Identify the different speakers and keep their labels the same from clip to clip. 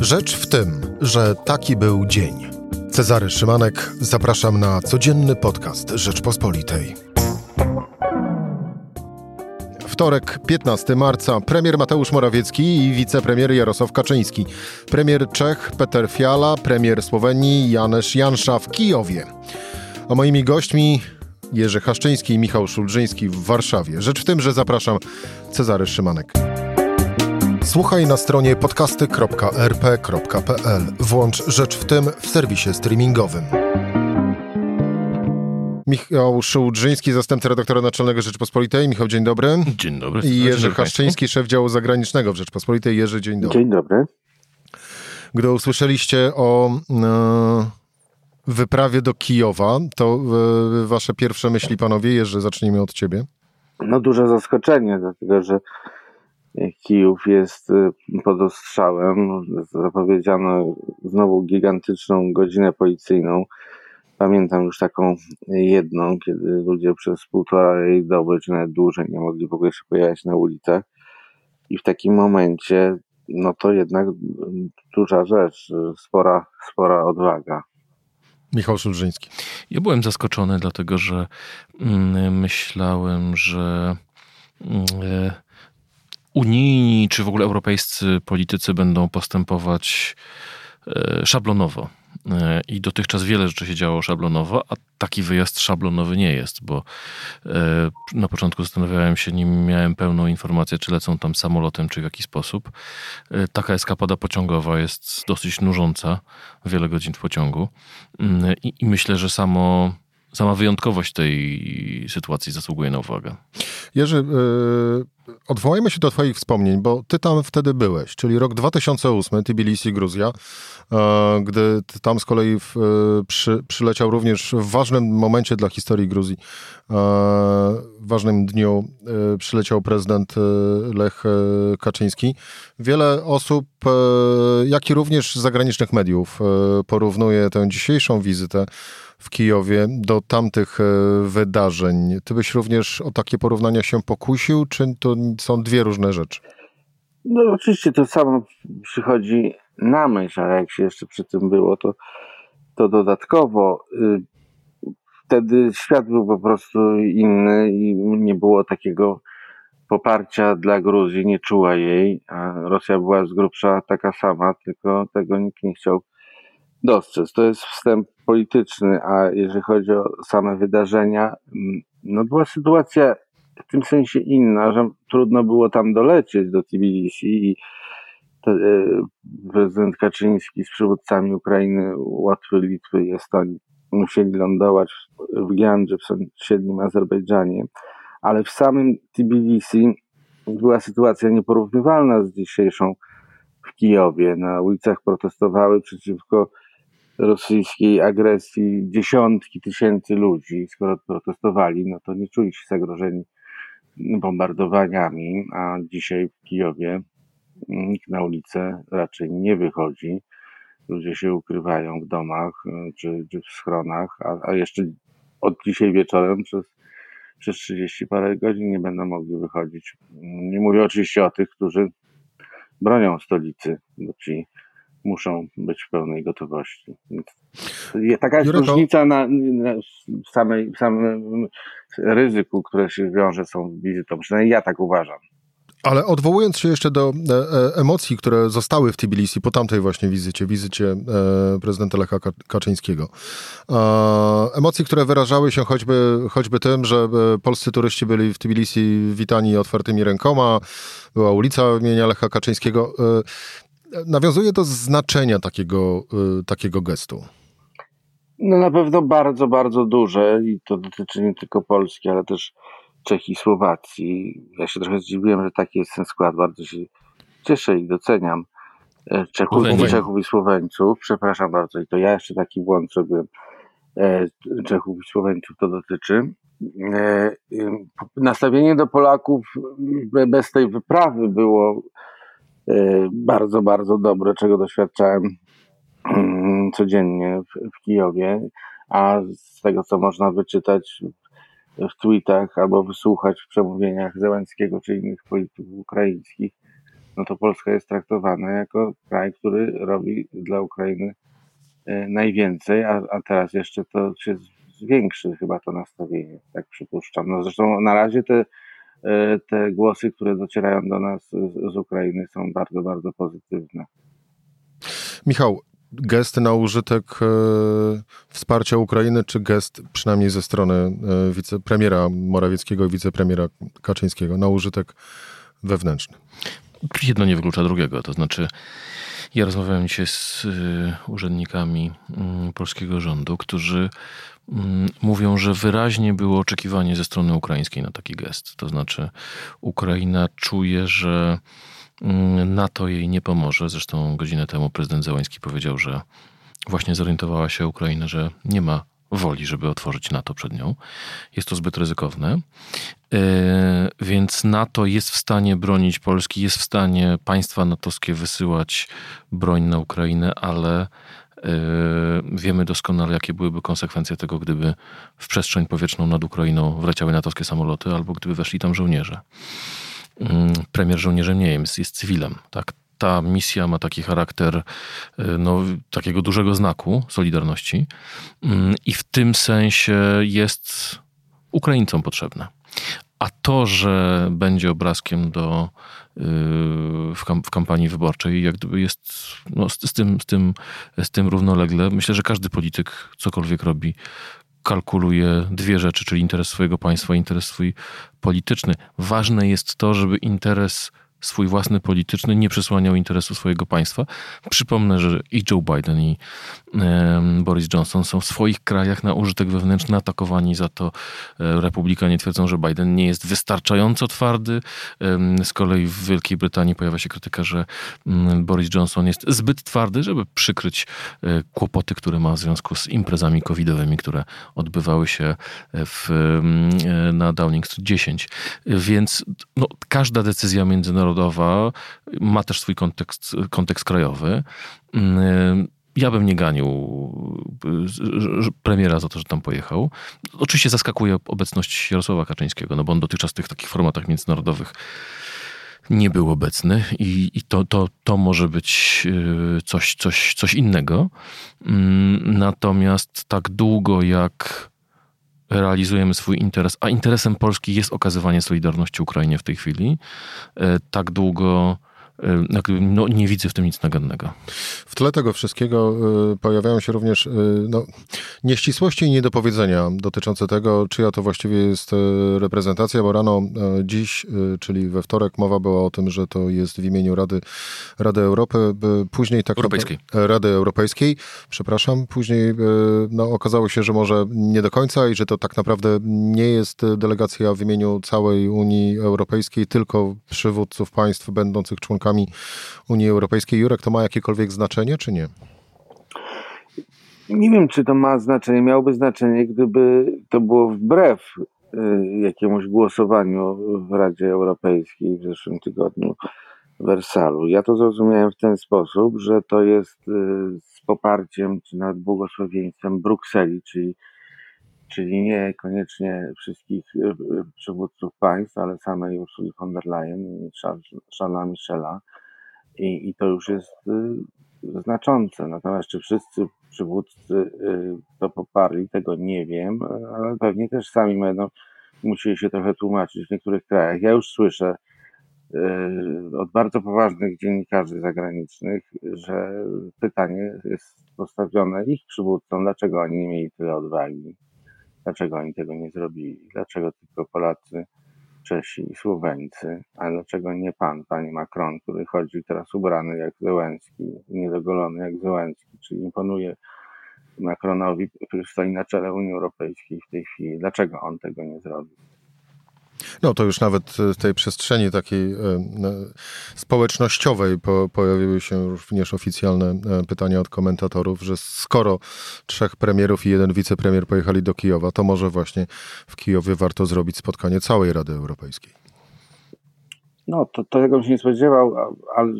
Speaker 1: Rzecz w tym, że taki był dzień. Cezary Szymanek, zapraszam na codzienny podcast Rzeczpospolitej. Wtorek, 15 marca, premier Mateusz Morawiecki i wicepremier Jarosław Kaczyński, premier Czech Peter Fiala, premier Słowenii Janesz Jansza w Kijowie. A moimi gośćmi Jerzy Haszczyński i Michał Szulżyński w Warszawie. Rzecz w tym, że zapraszam Cezary Szymanek. Słuchaj na stronie podcasty.rp.pl. Włącz Rzecz w tym w serwisie streamingowym. Michał Szułdrzyński, zastępca redaktora naczelnego Rzeczpospolitej. Michał, dzień dobry.
Speaker 2: Dzień dobry.
Speaker 1: I Jerzy Haszczyński, szef działu zagranicznego w Rzeczpospolitej. Jerzy, dzień dobry.
Speaker 3: Dzień dobry.
Speaker 1: Gdy usłyszeliście o e, wyprawie do Kijowa, to e, wasze pierwsze myśli, panowie, Jerzy, zacznijmy od ciebie.
Speaker 3: No duże zaskoczenie, dlatego że Kijów jest y, pod ostrzałem. Zapowiedziano znowu gigantyczną godzinę policyjną. Pamiętam już taką jedną, kiedy ludzie przez półtorej doby, czy nawet dłużej, nie mogli w ogóle się pojawiać na ulicach. I w takim momencie, no to jednak duża rzecz, spora, spora odwaga.
Speaker 1: Michał Szulżyński.
Speaker 2: Ja byłem zaskoczony, dlatego że mm, myślałem, że mm, unijni czy w ogóle europejscy politycy będą postępować e, szablonowo. E, I dotychczas wiele rzeczy się działo szablonowo, a taki wyjazd szablonowy nie jest, bo e, na początku zastanawiałem się, nim miałem pełną informację, czy lecą tam samolotem, czy w jaki sposób. Taka eskapada pociągowa jest dosyć nużąca, wiele godzin w pociągu. Mm, I, i myślę, że samo sama wyjątkowość tej sytuacji zasługuje na uwagę.
Speaker 1: Jerzy, yy, odwołajmy się do Twoich wspomnień, bo Ty tam wtedy byłeś, czyli rok 2008, Tbilisi, Gruzja, yy, gdy tam z kolei w, yy, przy, przyleciał również w ważnym momencie dla historii Gruzji, ważnym dniu przyleciał prezydent Lech Kaczyński. Wiele osób, jak i również zagranicznych mediów porównuje tę dzisiejszą wizytę w Kijowie do tamtych e, wydarzeń. Ty byś również o takie porównania się pokusił, czy to są dwie różne rzeczy?
Speaker 3: No oczywiście to samo przychodzi na myśl, ale jak się jeszcze przy tym było, to, to dodatkowo y, wtedy świat był po prostu inny i nie było takiego poparcia dla Gruzji, nie czuła jej, a Rosja była z grubsza taka sama, tylko tego nikt nie chciał dostrzec. To jest wstęp polityczny, a jeżeli chodzi o same wydarzenia, mm, no była sytuacja w tym sensie inna, że trudno było tam dolecieć do Tbilisi i to, e, prezydent Kaczyński z przywódcami Ukrainy, Łotwy, Litwy i Estonii musieli lądować w Giandrze, w sąsiednim Azerbejdżanie, ale w samym Tbilisi była sytuacja nieporównywalna z dzisiejszą w Kijowie. Na ulicach protestowały przeciwko rosyjskiej agresji dziesiątki tysięcy ludzi, skoro protestowali, no to nie czuli się zagrożeni bombardowaniami, a dzisiaj w Kijowie nikt na ulicę raczej nie wychodzi. Ludzie się ukrywają w domach e, czy, czy w schronach, a, a jeszcze od dzisiaj wieczorem przez, przez 30 parę godzin nie będą mogli wychodzić. Nie mówię oczywiście o tych, którzy bronią stolicy, bo ci muszą być w pełnej gotowości. Taka jest Jureko. różnica na, na samej, samym ryzyku, które się wiąże z tą wizytą. Przynajmniej ja tak uważam.
Speaker 1: Ale odwołując się jeszcze do e, e, emocji, które zostały w Tbilisi po tamtej właśnie wizycie, wizycie e, prezydenta Lecha Kaczyńskiego. Emocji, które wyrażały się choćby, choćby tym, że polscy turyści byli w Tbilisi witani otwartymi rękoma, była ulica imienia Lecha Kaczyńskiego nawiązuje do znaczenia takiego, takiego gestu?
Speaker 3: No na pewno bardzo, bardzo duże i to dotyczy nie tylko Polski, ale też Czech i Słowacji. Ja się trochę zdziwiłem, że taki jest ten skład. Bardzo się cieszę i doceniam e, Czechów, Czechów i Słoweńców. Przepraszam bardzo i to ja jeszcze taki błąd zrobiłem. E, Czechów i Słoweńców to dotyczy. E, nastawienie do Polaków bez tej wyprawy było bardzo, bardzo dobre, czego doświadczałem mm, codziennie w Kijowie, a z tego, co można wyczytać w tweetach albo wysłuchać w przemówieniach Zełenskiego czy innych polityków ukraińskich, no to Polska jest traktowana jako kraj, który robi dla Ukrainy e, najwięcej, a, a teraz jeszcze to się zwiększy chyba to nastawienie, tak przypuszczam. No zresztą na razie te, e, te głosy, które docierają do nas z, z Ukrainy są bardzo, bardzo pozytywne.
Speaker 1: Michał, gest na użytek e, wsparcia Ukrainy, czy gest przynajmniej ze strony e, wicepremiera Morawieckiego i wicepremiera Kaczyńskiego na użytek wewnętrzny?
Speaker 2: Jedno nie wyklucza drugiego, to znaczy ja rozmawiałem dzisiaj z y, urzędnikami y, polskiego rządu, którzy y, mówią, że wyraźnie było oczekiwanie ze strony ukraińskiej na taki gest. To znaczy Ukraina czuje, że Mm, NATO jej nie pomoże. Zresztą godzinę temu prezydent Zełański powiedział, że właśnie zorientowała się Ukraina, że nie ma woli, żeby otworzyć NATO przed nią. Jest to zbyt ryzykowne. E, więc NATO jest w stanie bronić Polski, jest w stanie państwa natowskie wysyłać broń na Ukrainę, ale e, wiemy doskonale, jakie byłyby konsekwencje tego, gdyby w przestrzeń powietrzną nad Ukrainą wleciały natowskie samoloty albo gdyby weszli tam żołnierze. Mm, premier żołnierzem nie jest, jest cywilem. Tak? Ta misja ma taki charakter y, no, takiego dużego znaku solidarności mm, i w tym sensie jest Ukraińcom potrzebna. A to, że będzie obrazkiem do, y, w, w kampanii wyborczej, jak gdyby jest no, z, z, tym, z, tym, z tym równolegle. Myślę, że każdy polityk cokolwiek robi, kalkuluje dwie rzeczy, czyli interes swojego państwa interes swój polityczny. Ważne jest to, żeby interes swój własny polityczny, nie przesłaniał interesu swojego państwa. Przypomnę, że i Joe Biden, i Boris Johnson są w swoich krajach na użytek wewnętrzny atakowani za to. E, republikanie twierdzą, że Biden nie jest wystarczająco twardy. Z kolei w Wielkiej Brytanii pojawia się krytyka, że mm, Boris Johnson jest zbyt twardy, żeby przykryć e, kłopoty, które ma w związku z imprezami covidowymi, które odbywały się w, e, na Downing Street 10. Więc no, każda decyzja międzynarodowa międzynarodowa ma też swój kontekst, kontekst krajowy. Ja bym nie ganił premiera za to, że tam pojechał. Oczywiście zaskakuje obecność Jarosława Kaczyńskiego, no bo on dotychczas w tych takich formatach międzynarodowych nie był obecny i, i to, to, to może być y, coś, coś, coś innego. Natomiast tak długo jak realizujemy swój interes, a interesem Polski jest okazywanie solidarności Ukrainie w tej chwili, e, tak długo no, nie widzę w tym nic nagannego.
Speaker 1: W tle tego wszystkiego y, pojawiają się również y, no, nieścisłości i niedopowiedzenia dotyczące tego, czyja to właściwie jest y, reprezentacja, bo rano dziś, czyli we wtorek, mowa była o tym, że to jest w imieniu Rady, Rady Europy, później tak
Speaker 2: Europejskiej.
Speaker 1: Rady Europejskiej, przepraszam, później no, okazało się, że może nie do końca i że to tak naprawdę nie jest delegacja w imieniu całej Unii Europejskiej, tylko przywódców państw będących członkami członkami Unii Europejskiej. Jurek, to ma jakiekolwiek znaczenie, czy nie?
Speaker 3: Nie wiem, czy to ma znaczenie. Miałoby znaczenie, gdyby to było wbrew y, jakiemuś głosowaniu w Radzie Europejskiej w zeszłym tygodniu w Wersalu. Ja to zrozumiałem w ten sposób, że to jest y, z poparciem czy nad błogosławieństwem Brukseli, czyli, czyli nie koniecznie wszystkich y, przywódców państw, ale samej Ursuli von der Leyen i Charlesa Michela i, i to już jest y, znaczące. Natomiast czy wszyscy przywódcy to poparli, tego nie wiem, ale pewnie też sami będą musieli się trochę tłumaczyć w niektórych krajach. Ja już słyszę od bardzo poważnych dziennikarzy zagranicznych, że pytanie jest postawione ich przywódcom, dlaczego oni nie mieli tyle odwagi, dlaczego oni tego nie zrobili, dlaczego tylko Polacy Czesi i Słoweńcy, a dlaczego nie pan, panie Macron, który chodzi teraz ubrany jak Zełenski, niedogolony jak Zełenski, czyli imponuje Macronowi, który stoi na czele Unii Europejskiej w tej chwili. Dlaczego on tego nie zrobił?
Speaker 1: No to już nawet w tej przestrzeni takiej e, społecznościowej po, pojawiły się również oficjalne e, pytania od komentatorów, że skoro trzech premierów i jeden wicepremier pojechali do Kijowa, to może właśnie w Kijowie warto zrobić spotkanie całej Rady Europejskiej.
Speaker 3: No, to, to tego bym się nie spodziewał, ale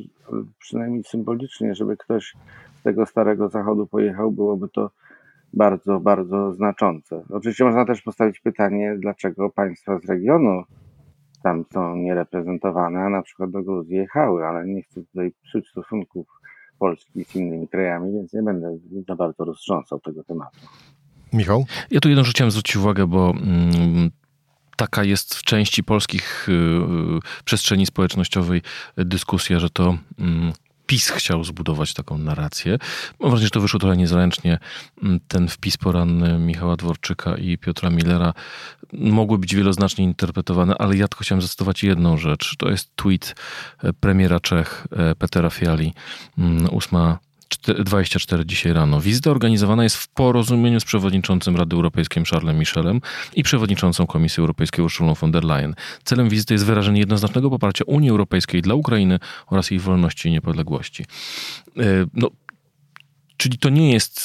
Speaker 3: przynajmniej symbolicznie, żeby ktoś z tego starego zachodu pojechał, byłoby to bardzo, bardzo znaczące. Oczywiście można też postawić pytanie, dlaczego państwa z regionu tam są niereprezentowane, a na przykład do Gruzji jechały, ale nie chcę tutaj psuć stosunków Polski z innymi krajami, więc nie będę za bardzo roztrząsał tego tematu.
Speaker 1: Michał?
Speaker 2: Ja tu jedną rzecz chciałem zwrócić uwagę, bo mm, taka jest w części polskich y, y, przestrzeni społecznościowej dyskusja, że to mm, PiS chciał zbudować taką narrację. Mam wrażenie, że to wyszło trochę niezręcznie. Mm, ten wpis poranny Michała Dworczyka i Piotra Millera mogły być wieloznacznie interpretowane, ale ja tylko chciałem zacytować jedną rzecz. To jest tweet e, premiera Czech e, Petera Fiali, 8 mm, 24 dzisiaj rano. Wizyta organizowana jest w porozumieniu z przewodniczącym Rady Europejskiej Charlesem Michelem i przewodniczącą Komisji Europejskiej Ursulą von der Leyen. Celem wizyty jest wyrażenie jednoznacznego poparcia Unii Europejskiej dla Ukrainy oraz jej wolności i niepodległości. E, no, czyli to nie jest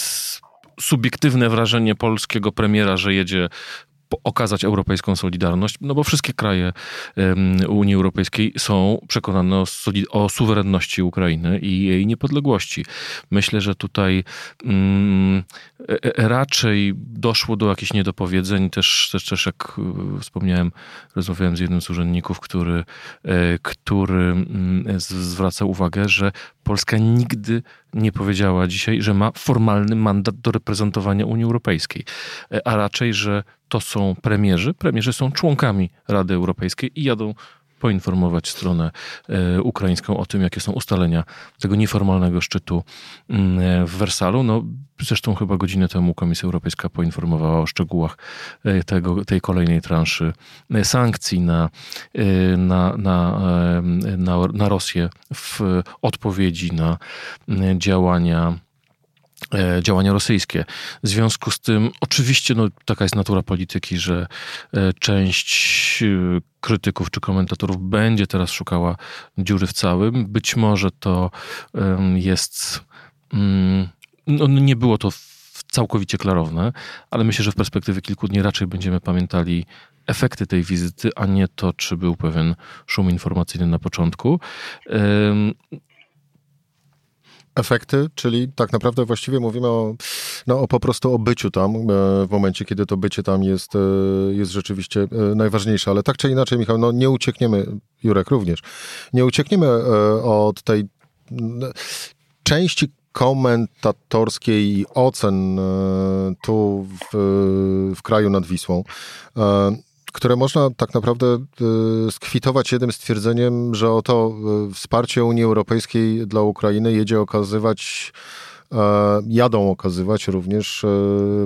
Speaker 2: subiektywne wrażenie polskiego premiera, że jedzie okazać europejską solidarność, no bo wszystkie kraje Unii Europejskiej są przekonane o, o suwerenności Ukrainy i jej niepodległości. Myślę, że tutaj mm, e, e, raczej doszło do jakichś niedopowiedzeń. Też, też, też jak e, wspomniałem, rozmawiałem z jednym z urzędników, który, który mm, zwraca uwagę, że Polska nigdy nie powiedziała dzisiaj, że ma formalny mandat do reprezentowania Unii Europejskiej, a raczej, że to są premierzy. Premierzy są członkami Rady Europejskiej i jadą poinformować stronę e, ukraińską o tym, jakie są ustalenia tego nieformalnego szczytu mm, w Wersalu. No, zresztą chyba godzinę temu Komisja Europejska poinformowała o szczegółach e, tego, tej kolejnej transzy e, sankcji na, na, na, na, na Rosję w odpowiedzi na działania działania rosyjskie. W związku z tym, oczywiście, no, taka jest natura polityki, że e, część e, krytyków czy komentatorów będzie teraz szukała dziury w całym. Być może to jest. Mm, no, nie było to całkowicie klarowne, ale myślę, że w perspektywie kilku dni raczej będziemy pamiętali efekty tej wizyty, a nie to, czy był pewien szum informacyjny na początku
Speaker 1: efekty, czyli tak naprawdę właściwie mówimy o, no, o po prostu o byciu tam, e, w momencie, kiedy to bycie tam jest, e, jest rzeczywiście e, najważniejsze. Ale tak czy inaczej, Michał, no nie uciekniemy, Jurek również, nie uciekniemy od tej części komentatorskiej i ocen tu w, w kraju nad Wisłą które można tak naprawdę y, skwitować jednym stwierdzeniem, że oto y, wsparcie Unii Europejskiej dla Ukrainy jedzie okazywać e, jadą okazywać również, e,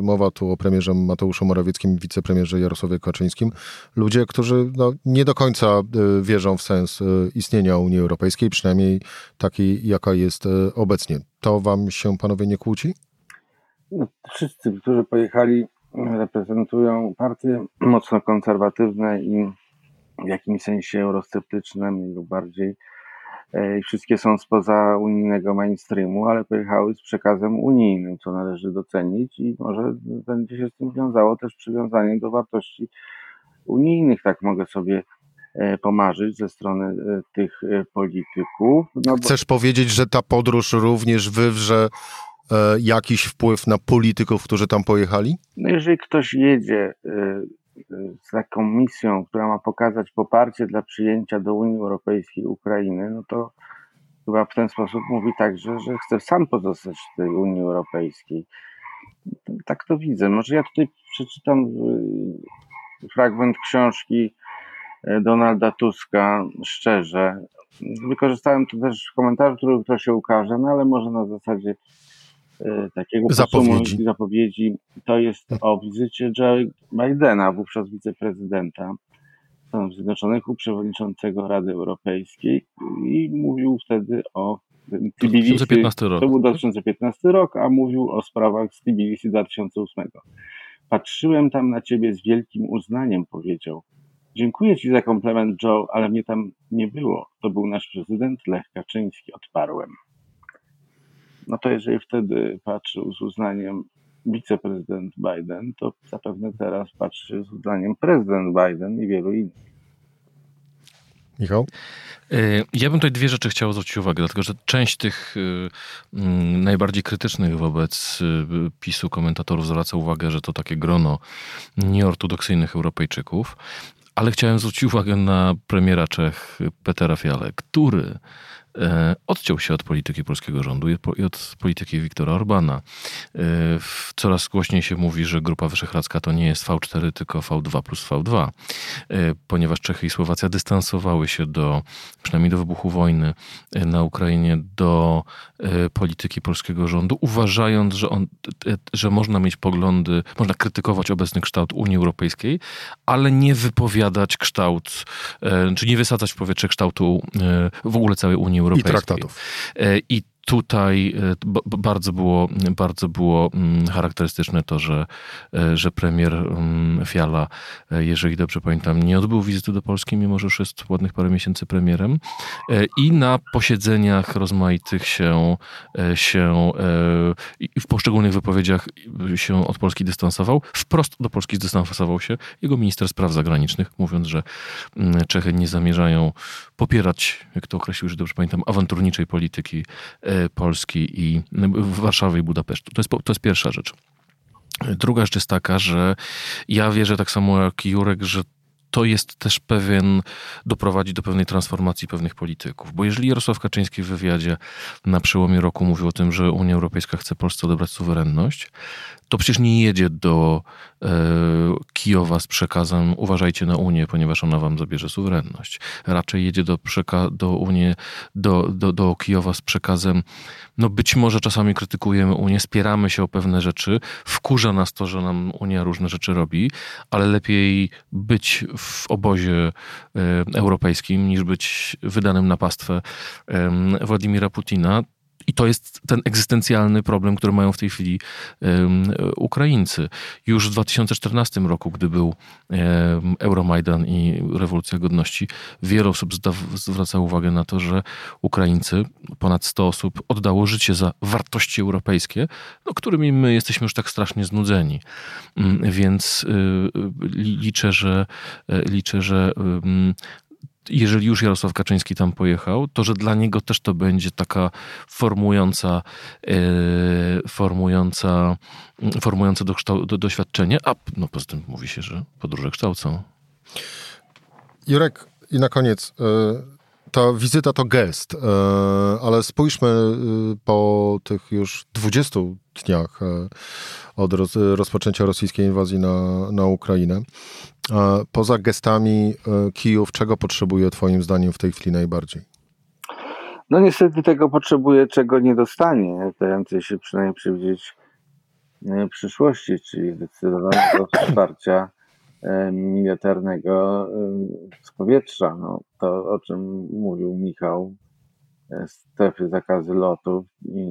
Speaker 1: mowa tu o premierze Mateuszu Morawieckim, wicepremierze Jarosławie Kaczyńskim, ludzie, którzy no, nie do końca e, wierzą w sens istnienia Unii Europejskiej, przynajmniej takiej, jaka jest obecnie. To wam się panowie nie kłóci?
Speaker 3: No, wszyscy, którzy pojechali reprezentują partie mocno konserwatywne i w jakimś sensie eurosceptyczne, mniej lub bardziej. E, I wszystkie są spoza unijnego mainstreamu, ale pojechały z przekazem unijnym, co należy docenić i może będzie się z tym wiązało też przywiązanie do wartości unijnych, tak mogę sobie e, pomarzyć ze strony e, tych polityków.
Speaker 1: No Chcesz bo... powiedzieć, że ta podróż również wywrze jakiś wpływ na polityków, którzy tam pojechali?
Speaker 3: No jeżeli ktoś jedzie e, e, z taką misją, która ma pokazać poparcie dla przyjęcia do Unii Europejskiej Ukrainy, no to chyba w ten sposób mówi także, że chce sam pozostać w tej Unii Europejskiej. Tak to widzę. Może ja tutaj przeczytam fragment książki Donalda Tuska szczerze. Wykorzystałem to też w komentarzu, który to się ukaże, no ale może na zasadzie E, takiego
Speaker 1: zapowiedzi.
Speaker 3: zapowiedzi. To jest o wizycie Joe Bidena, wówczas wiceprezydenta Stanów Zjednoczonych, u przewodniczącego Rady Europejskiej i mówił wtedy o
Speaker 2: Tbilisi. 2015 rok.
Speaker 3: To był 2015 rok, a mówił o sprawach z Tbilisi 2008. Patrzyłem tam na ciebie z wielkim uznaniem, powiedział. Dziękuję ci za komplement, Joe, ale mnie tam nie było. To był nasz prezydent Lech Kaczyński, odparłem no to jeżeli wtedy patrzył z uznaniem wiceprezydent Biden, to zapewne teraz patrzy z uznaniem prezydent Biden i wielu innych.
Speaker 1: Michał?
Speaker 2: E, ja bym tutaj dwie rzeczy chciał zwrócić uwagę, dlatego że część tych e, mm, najbardziej krytycznych wobec e, PiSu komentatorów zwraca uwagę, że to takie grono nieortodoksyjnych Europejczyków, Ale chciałem zwrócić uwagę na premiera Czech Petera Fiale, który odciął się od polityki polskiego rządu i od polityki Viktora Orbana. E, coraz głośniej się mówi, że Grupa Wyszehradzka to nie jest V4, tylko V2 plus V2, e, ponieważ Czechy i Słowacja dystansowały się do, przynajmniej do wybuchu wojny na Ukrainie, do polityki polskiego rządu, uważając, że, on, że można mieć poglądy, można krytykować obecny kształt Unii Europejskiej, ale nie wypowiadać kształt, czy nie wysadzać w powietrze kształtu w ogóle całej Unii Europejskiej.
Speaker 1: I traktatów.
Speaker 2: E, I tutaj e, bardzo było, bardzo było mm, charakterystyczne to, że, e, że premier mm, Fiala, e, jeżeli dobrze pamiętam, nie odbył wizyty do Polski, mimo że już jest ładnych parę miesięcy premierem. I na posiedzeniach rozmaitych się, się i w poszczególnych wypowiedziach się od Polski dystansował. Wprost do Polski zdystansował się jego minister spraw zagranicznych, mówiąc, że mm, Czechy nie zamierzają popierać, jak to określił, że dobrze pamiętam, awanturniczej polityki Polski i Warszawy i Budapesztu. To jest, to jest pierwsza rzecz. Druga rzecz jest taka, że ja wierzę tak samo jak Jurek, że to jest też pewien, doprowadzi do pewnej transformacji pewnych polityków. Bo jeżeli Jarosław Kaczyński w wywiadzie na przełomie roku mówił o tym, że Unia Europejska chce Polsce odebrać suwerenność, to przecież nie jedzie do e, Kijowa z przekazem uważajcie na Unię, ponieważ ona wam zabierze suwerenność. Raczej jedzie do, przeka- do, Unii, do, do, do Kijowa z przekazem no być może czasami krytykujemy Unię, spieramy się o pewne rzeczy, wkurza nas to, że nam Unia różne rzeczy robi, ale lepiej być w obozie e, europejskim niż być wydanym na pastwę Władimira Putina. I to jest ten egzystencjalny problem, który mają w tej chwili um, Ukraińcy. Już w 2014 roku, gdy był um, Euromajdan i rewolucja godności, wiele osób zwracało uwagę na to, że Ukraińcy, ponad 100 osób, oddało życie za wartości europejskie, no, którymi my jesteśmy już tak strasznie znudzeni. Um, więc y, liczę, że liczę, że jeżeli już Jarosław Kaczyński tam pojechał, to że dla niego też to będzie taka formująca, e, formująca, do, do, doświadczenie, a no poza tym mówi się, że podróże kształcą.
Speaker 1: Jurek, i na koniec, e, ta wizyta to gest, e, ale spójrzmy po tych już 20 dniach od rozpoczęcia rosyjskiej inwazji na, na Ukrainę. Poza gestami e, Kijów, czego potrzebuje Twoim zdaniem w tej chwili najbardziej?
Speaker 3: No niestety tego potrzebuje, czego nie dostanie, dającej się przynajmniej przewidzieć e, przyszłości, czyli zdecydowanego wsparcia e, militarnego z powietrza. No, to, o czym mówił Michał, strefy zakazy lotów,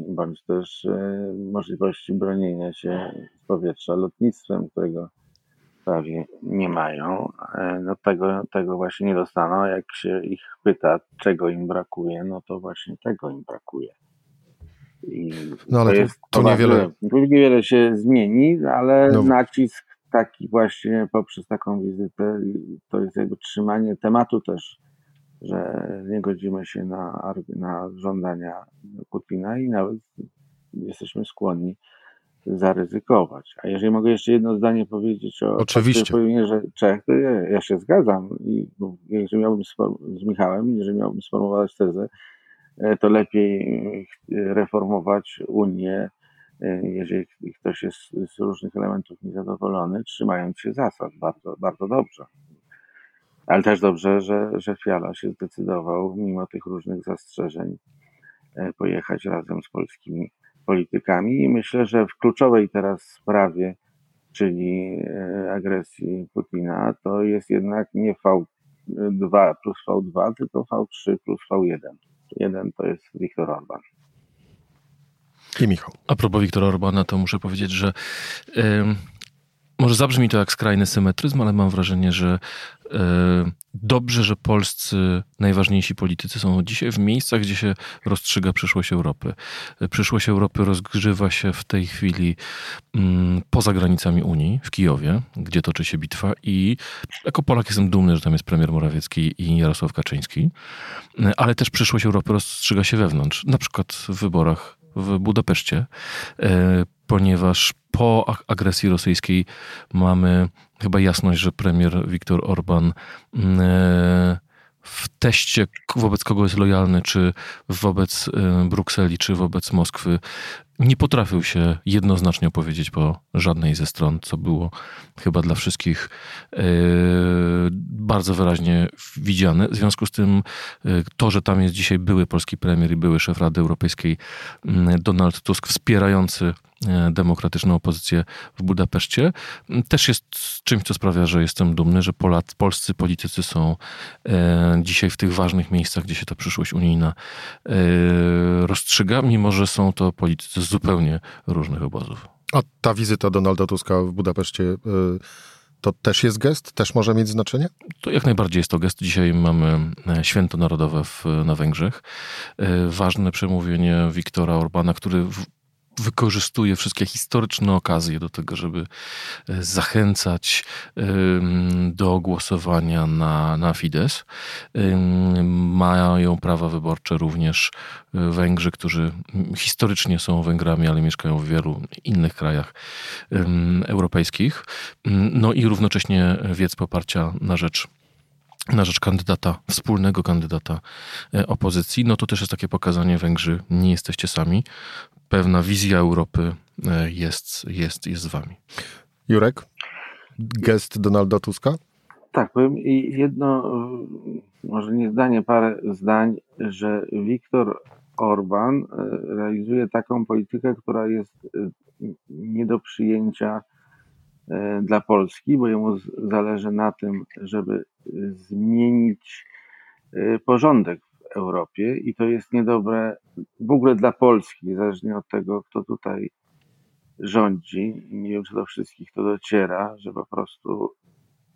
Speaker 3: bądź też możliwości bronienia się z powietrza lotnictwem, którego prawie nie mają, e, no tego, tego właśnie nie dostaną. Jak się ich pyta, czego im brakuje, no to właśnie tego im brakuje.
Speaker 1: I no ale to, jest to niewiele...
Speaker 3: Niewiele się zmieni, ale no. nacisk taki właśnie poprzez taką wizytę, to jest jakby trzymanie tematu też, że nie godzimy się na, na żądania Putina i nawet jesteśmy skłonni zaryzykować. A jeżeli mogę jeszcze jedno zdanie powiedzieć o
Speaker 1: Oczywiście.
Speaker 3: że Czech, to ja, ja, się zgadzam. I jeżeli miałbym z Michałem, jeżeli miałbym sformułować tezę, e, to lepiej reformować Unię, e, jeżeli ktoś jest z różnych elementów niezadowolony, trzymając się zasad. Bardzo, bardzo dobrze. Ale też dobrze, że, że Fiala się zdecydował, mimo tych różnych zastrzeżeń, pojechać razem z polskimi politykami i myślę, że w kluczowej teraz sprawie, czyli e, agresji Putina, to jest jednak nie V2 plus V2, tylko V3 plus V1. Jeden to jest Viktor Orban.
Speaker 1: I Michał.
Speaker 2: A propos Wiktora Orbana, to muszę powiedzieć, że yy, może zabrzmi to jak skrajny symetryzm, ale mam wrażenie, że E, dobrze, że polscy najważniejsi politycy są dzisiaj w miejscach, gdzie się rozstrzyga przyszłość Europy. E, przyszłość Europy rozgrzewa się w tej chwili mm, poza granicami Unii, w Kijowie, gdzie toczy się bitwa i jako Polak jestem dumny, że tam jest premier Morawiecki i Jarosław Kaczyński, e, ale też przyszłość Europy rozstrzyga się wewnątrz, na przykład w wyborach w Budapeszcie, ponieważ po agresji rosyjskiej mamy chyba jasność, że premier Viktor Orban e, w teście wobec kogo jest lojalny, czy wobec e, Brukseli, czy wobec Moskwy, nie potrafił się jednoznacznie opowiedzieć po żadnej ze stron, co było chyba dla wszystkich e, bardzo wyraźnie widziane. W związku z tym to, że tam jest dzisiaj były polski premier i były szef Rady Europejskiej Donald Tusk wspierający demokratyczną opozycję w Budapeszcie, też jest czymś, co sprawia, że jestem dumny, że Polacy, polscy politycy są e, dzisiaj w tych ważnych miejscach, gdzie się ta przyszłość unijna e, rozstrzyga, mimo że są to politycy z zupełnie różnych obozów.
Speaker 1: A ta wizyta Donalda Tuska w Budapeszcie to też jest gest? Też może mieć znaczenie?
Speaker 2: To jak najbardziej jest to gest. Dzisiaj mamy święto narodowe w, na Węgrzech. Ważne przemówienie Wiktora Orbana, który wykorzystuje wszystkie historyczne okazje do tego, żeby e, zachęcać do głosowania na, na Fidesz. Mają prawa wyborcze również e, Węgrzy, którzy historycznie są Węgrami, ale mieszkają w wielu innych krajach europejskich. No i równocześnie wiec poparcia na rzecz na rzecz kandydata, wspólnego kandydata e, opozycji, no to też jest takie pokazanie Węgrzy, nie jesteście sami. Pewna wizja Europy e, jest, jest, jest z wami.
Speaker 1: Jurek, gest Donalda Tuska?
Speaker 3: Tak, powiem i jedno, może nie zdanie, parę zdań, że Viktor Orban e, realizuje taką politykę, która jest nie do przyjęcia E, dla Polski, bo jemu zależy na tym, żeby zmienić e, porządek Europie i to jest niedobre w ogóle dla Polski, niezależnie od tego, kto tutaj rządzi. Nie wiem, czy do wszystkich to dociera, że po prostu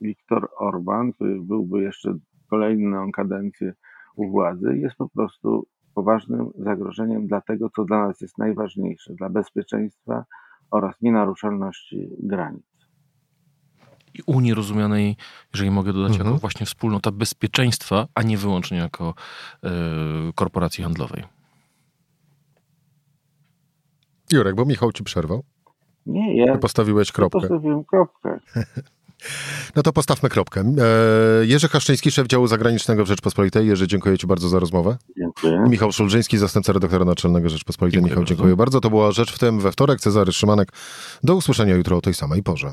Speaker 3: Viktor Orban, który byłby jeszcze kolejną kadencję u władzy, jest po prostu poważnym zagrożeniem dla tego, co dla nas jest najważniejsze, dla bezpieczeństwa oraz nienaruszalności granic
Speaker 2: i Unii rozumianej, jeżeli mogę dodać, mhm. jako właśnie wspólnota bezpieczeństwa, a nie wyłącznie jako y, korporacji handlowej.
Speaker 1: Jurek, bo Michał ci przerwał.
Speaker 3: Nie, ja.
Speaker 1: Ty postawiłeś kropkę.
Speaker 3: Postawiłem kropkę.
Speaker 1: No to postawmy kropkę. E, Jerzy Haszczyński, szef działu zagranicznego w Rzeczpospolitej. Jerzy, dziękuję Ci bardzo za rozmowę.
Speaker 3: Dziękuję.
Speaker 1: Michał Szulżyński, zastępca redaktora naczelnego Rzeczpospolitej. Dziękuję Michał, bardzo. dziękuję bardzo. To była Rzecz w tym we wtorek. Cezary Szymanek. Do usłyszenia jutro o tej samej porze.